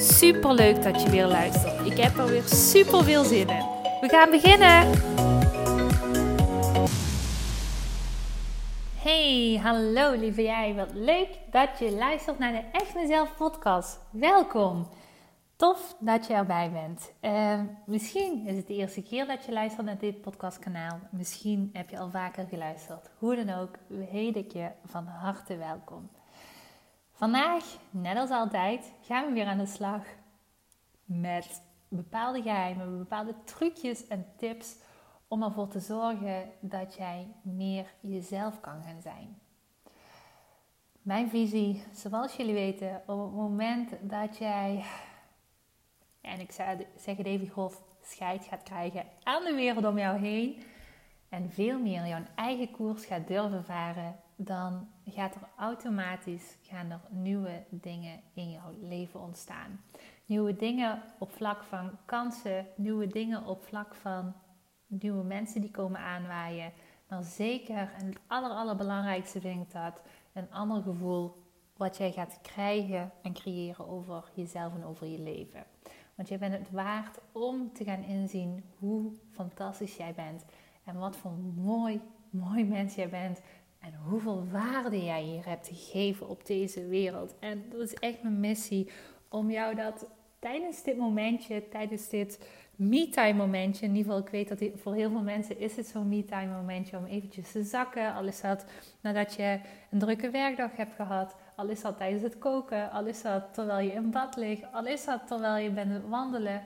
Super leuk dat je weer luistert. Ik heb er weer super veel zin in. We gaan beginnen. Hey, hallo lieve jij. Wat leuk dat je luistert naar de Echt Mezelf podcast. Welkom. Tof dat je erbij bent. Uh, misschien is het de eerste keer dat je luistert naar dit podcastkanaal. Misschien heb je al vaker geluisterd. Hoe dan ook, heet ik je van harte welkom. Vandaag, net als altijd, gaan we weer aan de slag met bepaalde geheimen, bepaalde trucjes en tips om ervoor te zorgen dat jij meer jezelf kan gaan zijn. Mijn visie, zoals jullie weten, op het moment dat jij, en ik zeg het even grof, scheid gaat krijgen aan de wereld om jou heen en veel meer jouw eigen koers gaat durven varen, dan gaat er automatisch gaan er nieuwe dingen in jouw leven ontstaan. Nieuwe dingen op vlak van kansen, nieuwe dingen op vlak van nieuwe mensen die komen aanwaaien. Maar zeker, en het aller, allerbelangrijkste vind ik dat, een ander gevoel wat jij gaat krijgen en creëren over jezelf en over je leven. Want je bent het waard om te gaan inzien hoe fantastisch jij bent. En wat voor mooi, mooi mens jij bent. En hoeveel waarde jij hier hebt te geven op deze wereld. En dat is echt mijn missie om jou dat tijdens dit momentje, tijdens dit me-time momentje, in ieder geval ik weet dat voor heel veel mensen is het zo'n me-time momentje om eventjes te zakken. Al is dat nadat je een drukke werkdag hebt gehad, al is dat tijdens het koken, al is dat terwijl je in bad ligt, al is dat terwijl je bent wandelen.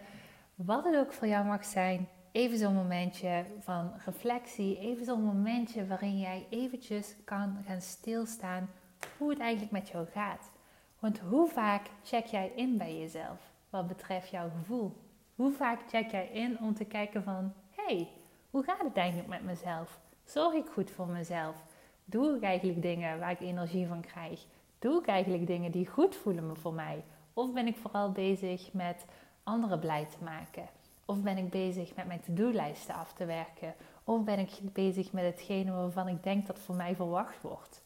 Wat het ook voor jou mag zijn, even zo'n momentje van reflectie, even zo'n momentje waarin jij eventjes kan gaan stilstaan hoe het eigenlijk met jou gaat. Want hoe vaak check jij in bij jezelf wat betreft jouw gevoel? Hoe vaak check jij in om te kijken van, hey, hoe gaat het eigenlijk met mezelf? Zorg ik goed voor mezelf? Doe ik eigenlijk dingen waar ik energie van krijg? Doe ik eigenlijk dingen die goed voelen voor mij? Of ben ik vooral bezig met anderen blij te maken? Of ben ik bezig met mijn to-do-lijsten af te werken? Of ben ik bezig met hetgene waarvan ik denk dat voor mij verwacht wordt?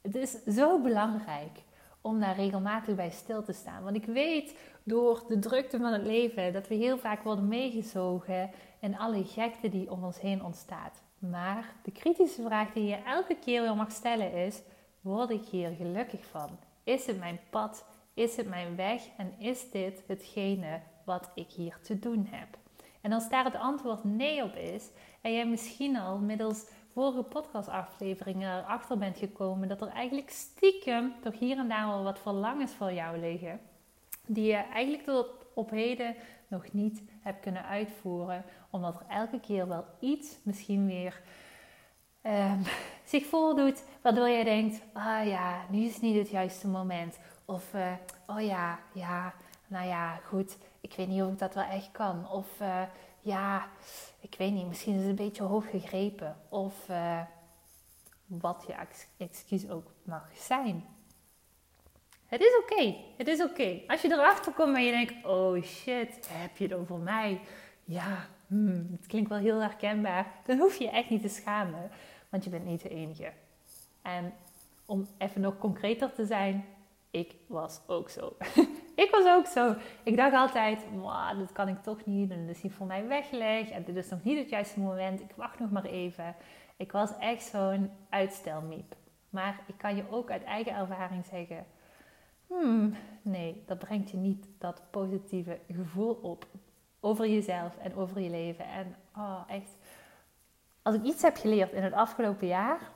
Het is zo belangrijk om daar regelmatig bij stil te staan. Want ik weet door de drukte van het leven dat we heel vaak worden meegezogen in alle gekte die om ons heen ontstaat. Maar de kritische vraag die je elke keer weer mag stellen is: word ik hier gelukkig van? Is het mijn pad? Is het mijn weg? En is dit hetgene wat ik hier te doen heb? En als daar het antwoord nee op is, en jij misschien al middels vorige podcastafleveringen erachter bent gekomen dat er eigenlijk stiekem toch hier en daar wel wat verlangens voor jou liggen, die je eigenlijk tot op heden nog niet hebt kunnen uitvoeren, omdat er elke keer wel iets misschien weer uh, zich voordoet, waardoor je denkt: ah ja, nu is niet het juiste moment. Of uh, oh ja, ja, nou ja, goed, ik weet niet of ik dat wel echt kan. Of uh, ja, ik weet niet, misschien is het een beetje hoog gegrepen. Of uh, wat je excuus ook mag zijn. Het is oké, het is oké. Als je erachter komt en je denkt, oh shit, heb je het over mij? Ja, hmm, het klinkt wel heel herkenbaar. Dan hoef je je echt niet te schamen, want je bent niet de enige. En om even nog concreter te zijn, ik was ook zo. ik was ook zo. Ik dacht altijd, dit kan ik toch niet. En dat is niet voor mij weggelegd. En dit is nog niet het juiste moment. Ik wacht nog maar even. Ik was echt zo'n uitstelmiep. Maar ik kan je ook uit eigen ervaring zeggen... Hmm, nee, dat brengt je niet dat positieve gevoel op. Over jezelf en over je leven. En oh, echt... Als ik iets heb geleerd in het afgelopen jaar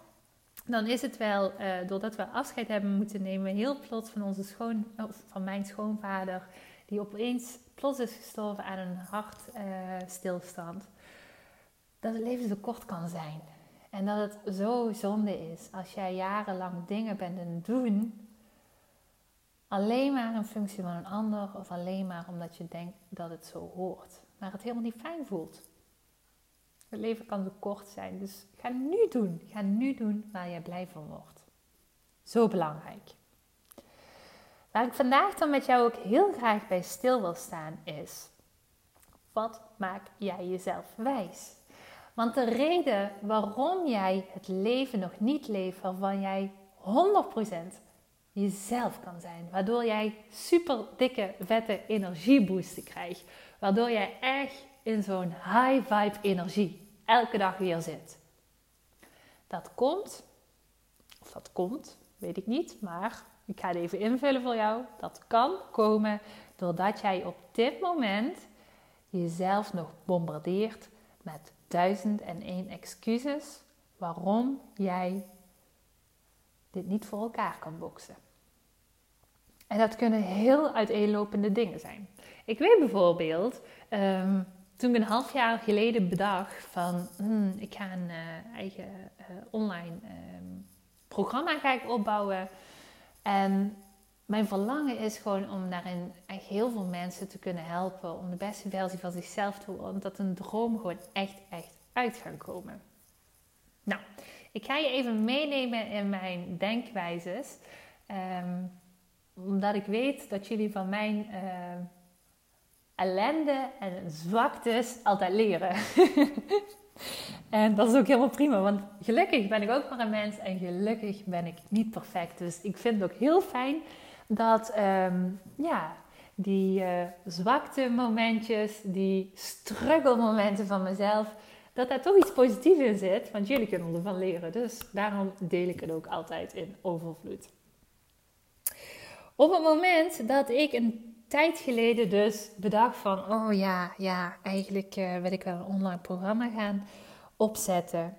dan is het wel, uh, doordat we afscheid hebben moeten nemen, heel plots van, onze schoon, van mijn schoonvader, die opeens plots is gestorven aan een hartstilstand, dat het leven zo kort kan zijn. En dat het zo zonde is als jij jarenlang dingen bent aan het doen alleen maar een functie van een ander of alleen maar omdat je denkt dat het zo hoort, maar het helemaal niet fijn voelt. Het leven kan zo kort zijn, dus ga nu doen. Ga nu doen waar je blij van wordt. Zo belangrijk. Waar ik vandaag dan met jou ook heel graag bij stil wil staan is: wat maak jij jezelf wijs? Want de reden waarom jij het leven nog niet leeft waarvan jij 100% jezelf kan zijn, waardoor jij super dikke, vette energieboosten krijgt, waardoor jij echt in zo'n high vibe energie elke dag weer zit. Dat komt, of dat komt, weet ik niet, maar ik ga het even invullen voor jou. Dat kan komen doordat jij op dit moment jezelf nog bombardeert met duizend en één excuses waarom jij dit niet voor elkaar kan boksen. En dat kunnen heel uiteenlopende dingen zijn. Ik weet bijvoorbeeld, um, toen ik een half jaar geleden bedacht van hmm, ik ga een uh, eigen uh, online um, programma ga ik opbouwen. En mijn verlangen is gewoon om daarin echt heel veel mensen te kunnen helpen. Om de beste versie van zichzelf te worden. Omdat een droom gewoon echt, echt uit gaat komen. Nou, ik ga je even meenemen in mijn denkwijzes. Um, omdat ik weet dat jullie van mijn uh, ellende en zwaktes altijd leren. en dat is ook helemaal prima, want gelukkig ben ik ook maar een mens en gelukkig ben ik niet perfect. Dus ik vind het ook heel fijn dat um, ja, die uh, zwakte momentjes, die struggle momenten van mezelf, dat daar toch iets positiefs in zit, want jullie kunnen ervan leren. Dus daarom deel ik het ook altijd in overvloed. Op het moment dat ik een tijd geleden dus bedacht van, oh ja, ja, eigenlijk uh, wil ik wel een online programma gaan opzetten.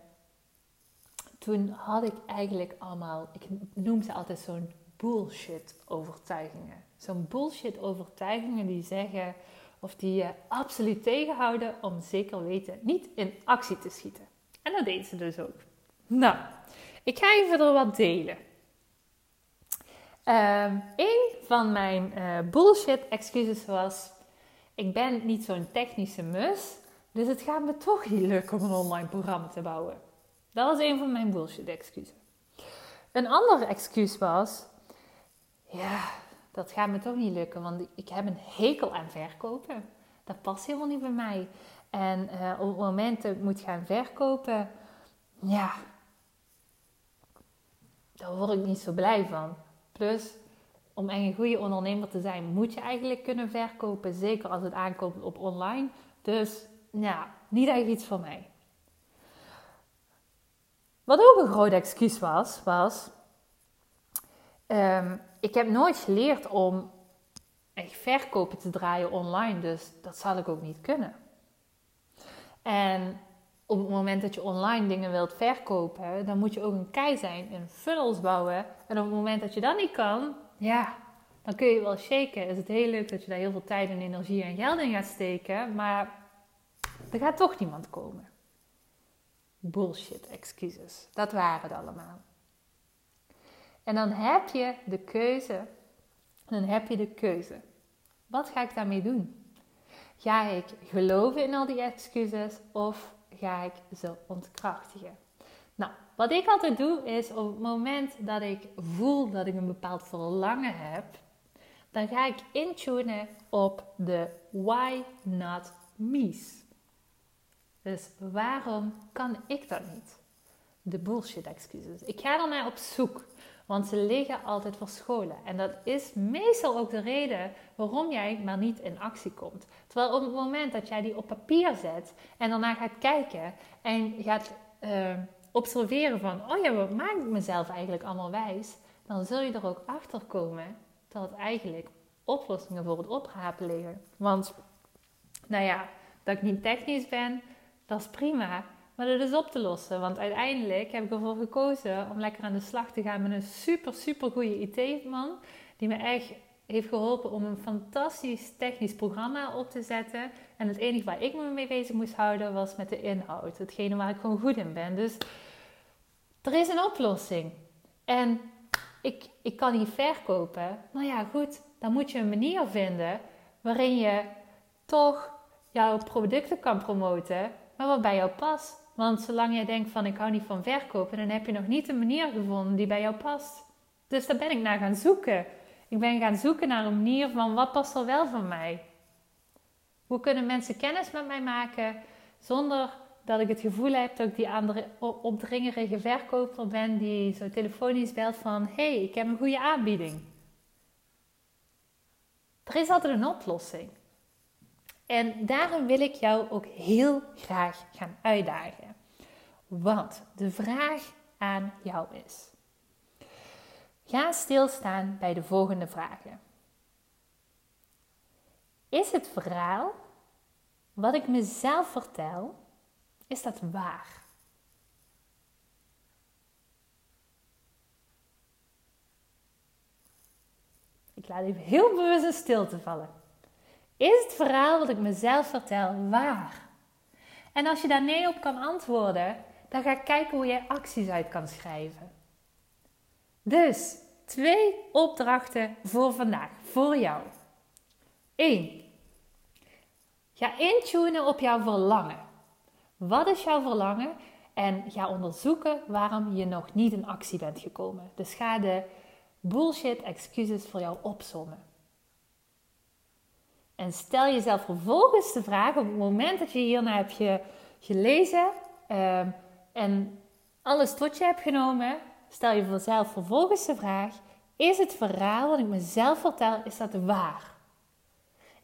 Toen had ik eigenlijk allemaal, ik noem ze altijd zo'n bullshit overtuigingen. Zo'n bullshit overtuigingen die zeggen, of die je absoluut tegenhouden om zeker weten niet in actie te schieten. En dat deed ze dus ook. Nou, ik ga even er wat delen. Um, een van mijn uh, bullshit excuses was: ik ben niet zo'n technische mus, dus het gaat me toch niet lukken om een online programma te bouwen. Dat was een van mijn bullshit excuses. Een ander excuus was: ja, dat gaat me toch niet lukken, want ik heb een hekel aan verkopen. Dat past helemaal niet bij mij. En uh, op het moment dat ik moet gaan verkopen, ja, daar word ik niet zo blij van. Plus, om echt een goede ondernemer te zijn, moet je eigenlijk kunnen verkopen. Zeker als het aankomt op online. Dus ja, niet echt iets voor mij. Wat ook een groot excuus was, was... Um, ik heb nooit geleerd om echt verkopen te draaien online. Dus dat zal ik ook niet kunnen. En op het moment dat je online dingen wilt verkopen, dan moet je ook een kei zijn en funnels bouwen. En op het moment dat je dat niet kan, ja, dan kun je wel shaken. Is het heel leuk dat je daar heel veel tijd en energie en geld in gaat steken, maar er gaat toch niemand komen. Bullshit excuses. Dat waren het allemaal. En dan heb je de keuze. Dan heb je de keuze. Wat ga ik daarmee doen? Ga ik geloven in al die excuses of ga ik ze ontkrachtigen. Nou, wat ik altijd doe is op het moment dat ik voel dat ik een bepaald verlangen heb, dan ga ik intunen op de why not me's. Dus waarom kan ik dat niet? De bullshit excuses. Ik ga er naar op zoek. Want ze liggen altijd verscholen. En dat is meestal ook de reden waarom jij maar niet in actie komt. Terwijl op het moment dat jij die op papier zet en daarna gaat kijken en gaat uh, observeren van, oh ja, wat maakt mezelf eigenlijk allemaal wijs? Dan zul je er ook achter komen dat het eigenlijk oplossingen voor het oprapen liggen. Want, nou ja, dat ik niet technisch ben, dat is prima. Maar dat is op te lossen. Want uiteindelijk heb ik ervoor gekozen om lekker aan de slag te gaan met een super, super goede IT-man. Die me echt heeft geholpen om een fantastisch technisch programma op te zetten. En het enige waar ik me mee bezig moest houden was met de inhoud. Hetgene waar ik gewoon goed in ben. Dus er is een oplossing. En ik, ik kan niet verkopen. Nou ja, goed, dan moet je een manier vinden waarin je toch jouw producten kan promoten, maar wat bij jou past. Want zolang jij denkt van ik hou niet van verkopen, dan heb je nog niet een manier gevonden die bij jou past. Dus daar ben ik naar gaan zoeken. Ik ben gaan zoeken naar een manier van wat past er wel van mij. Hoe kunnen mensen kennis met mij maken zonder dat ik het gevoel heb dat ik die andere opdringerige verkoper ben die zo telefonisch belt van hé, hey, ik heb een goede aanbieding. Er is altijd een oplossing. En daarom wil ik jou ook heel graag gaan uitdagen. Want de vraag aan jou is: ga stilstaan bij de volgende vragen. Is het verhaal wat ik mezelf vertel, is dat waar? Ik laat even heel bewust in stilte vallen. Is het verhaal wat ik mezelf vertel waar? En als je daar nee op kan antwoorden, dan ga ik kijken hoe je acties uit kan schrijven. Dus twee opdrachten voor vandaag, voor jou. 1. Ga intunen op jouw verlangen. Wat is jouw verlangen? En ga onderzoeken waarom je nog niet in actie bent gekomen. Dus ga de bullshit excuses voor jou opzommen. En stel jezelf vervolgens de vraag, op het moment dat je hierna hebt gelezen uh, en alles tot je hebt genomen, stel je jezelf vervolgens de vraag, is het verhaal wat ik mezelf vertel, is dat waar?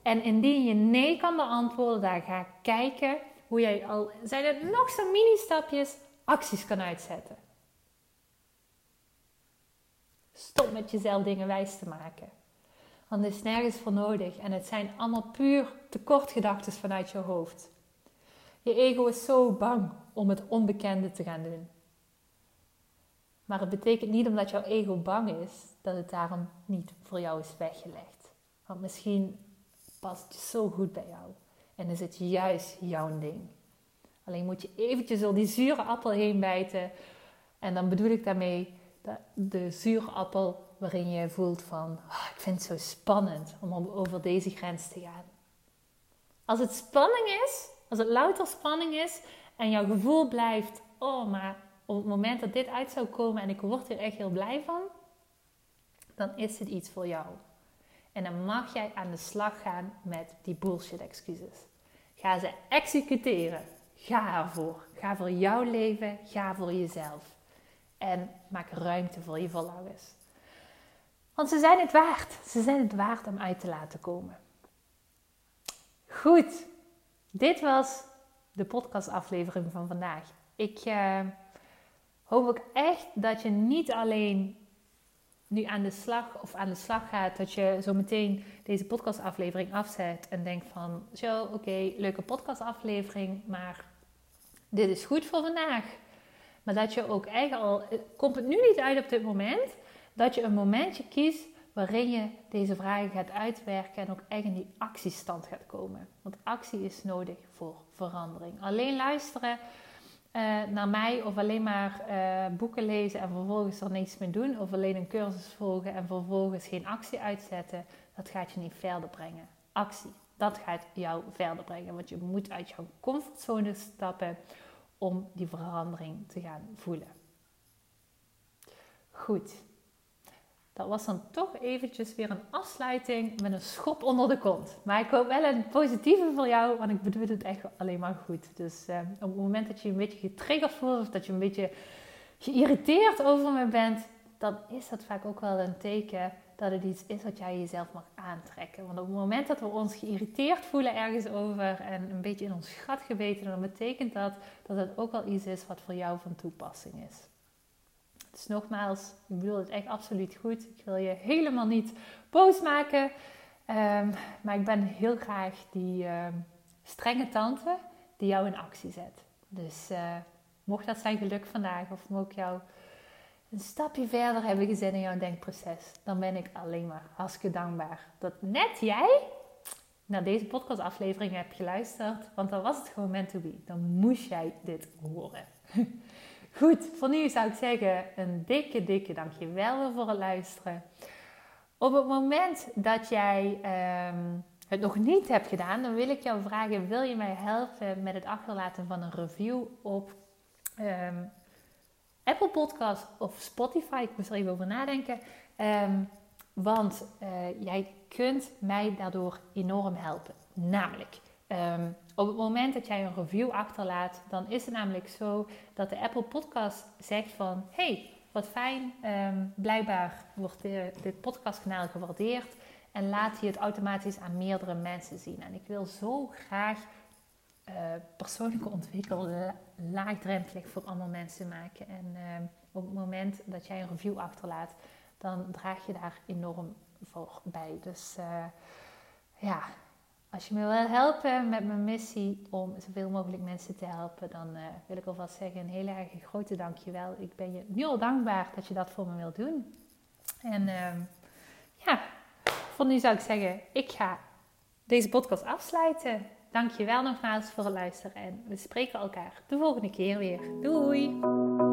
En indien je nee kan beantwoorden, dan ga ik kijken hoe jij al, zijn het nog zo'n mini-stapjes, acties kan uitzetten. Stop met jezelf dingen wijs te maken. Want er is nergens voor nodig en het zijn allemaal puur tekortgedachten vanuit je hoofd. Je ego is zo bang om het onbekende te gaan doen. Maar het betekent niet omdat jouw ego bang is, dat het daarom niet voor jou is weggelegd. Want misschien past het zo goed bij jou en is het juist jouw ding. Alleen moet je eventjes door die zure appel heen bijten. En dan bedoel ik daarmee de zure appel waarin je voelt van, oh, ik vind het zo spannend om over deze grens te gaan. Als het spanning is, als het louter spanning is en jouw gevoel blijft, oh, maar op het moment dat dit uit zou komen en ik word er echt heel blij van, dan is het iets voor jou. En dan mag jij aan de slag gaan met die bullshit excuses. Ga ze executeren. Ga ervoor. Ga voor jouw leven. Ga voor jezelf. En maak ruimte voor je verlangens. Want ze zijn het waard. Ze zijn het waard om uit te laten komen. Goed. Dit was de podcastaflevering van vandaag. Ik uh, hoop ook echt dat je niet alleen nu aan de slag of aan de slag gaat, dat je zo meteen deze podcastaflevering afzet en denkt van, zo, oké, leuke podcastaflevering, maar dit is goed voor vandaag. Maar dat je ook eigenlijk al, komt het nu niet uit op dit moment, dat je een momentje kiest waarin je deze vragen gaat uitwerken en ook echt in die actiestand gaat komen. Want actie is nodig voor verandering. Alleen luisteren uh, naar mij of alleen maar uh, boeken lezen en vervolgens er niets mee doen, of alleen een cursus volgen en vervolgens geen actie uitzetten, dat gaat je niet verder brengen. Actie, dat gaat jou verder brengen, want je moet uit jouw comfortzone stappen om die verandering te gaan voelen. Goed. Dat was dan toch eventjes weer een afsluiting met een schop onder de kont. Maar ik hoop wel een positieve voor jou, want ik bedoel het echt alleen maar goed. Dus eh, op het moment dat je een beetje getriggerd voelt of dat je een beetje geïrriteerd over me bent, dan is dat vaak ook wel een teken dat het iets is wat jij jezelf mag aantrekken. Want op het moment dat we ons geïrriteerd voelen ergens over en een beetje in ons gat gebeten, dan betekent dat dat het ook wel iets is wat voor jou van toepassing is. Dus nogmaals, ik bedoel het echt absoluut goed. Ik wil je helemaal niet boos maken. Ehm, maar ik ben heel graag die ehm, strenge tante die jou in actie zet. Dus uh, mocht dat zijn geluk vandaag, of mocht jou een stapje verder hebben gezet in jouw denkproces, dan ben ik alleen maar hartstikke dankbaar dat net jij naar deze podcastaflevering hebt geluisterd. Want dan was het gewoon meant to be. Dan moest jij dit horen. Goed, voor nu zou ik zeggen een dikke, dikke dankjewel voor het luisteren. Op het moment dat jij ehm, het nog niet hebt gedaan, dan wil ik jou vragen: wil je mij helpen met het achterlaten van een review op um, Apple Podcast of Spotify? Ik moest er even over nadenken. Ehm, want uh, jij kunt mij daardoor enorm helpen. Namelijk, op het moment dat jij een review achterlaat, dan is het namelijk zo dat de Apple Podcast zegt van... Hey, wat fijn, um, blijkbaar wordt dit podcastkanaal gewaardeerd en laat hij het automatisch aan meerdere mensen zien. En ik wil zo graag uh, persoonlijke ontwikkeling laagdrempelig voor allemaal mensen maken. En uh, op het moment dat jij een review achterlaat, dan draag je daar enorm voor bij. Dus uh, ja, als je me wil helpen met mijn missie om zoveel mogelijk mensen te helpen, dan uh, wil ik alvast zeggen een hele erg grote dankjewel. Ik ben je nu al dankbaar dat je dat voor me wilt doen. En uh, ja, voor nu zou ik zeggen, ik ga deze podcast afsluiten. Dankjewel nogmaals voor het luisteren en we spreken elkaar de volgende keer weer. Doei!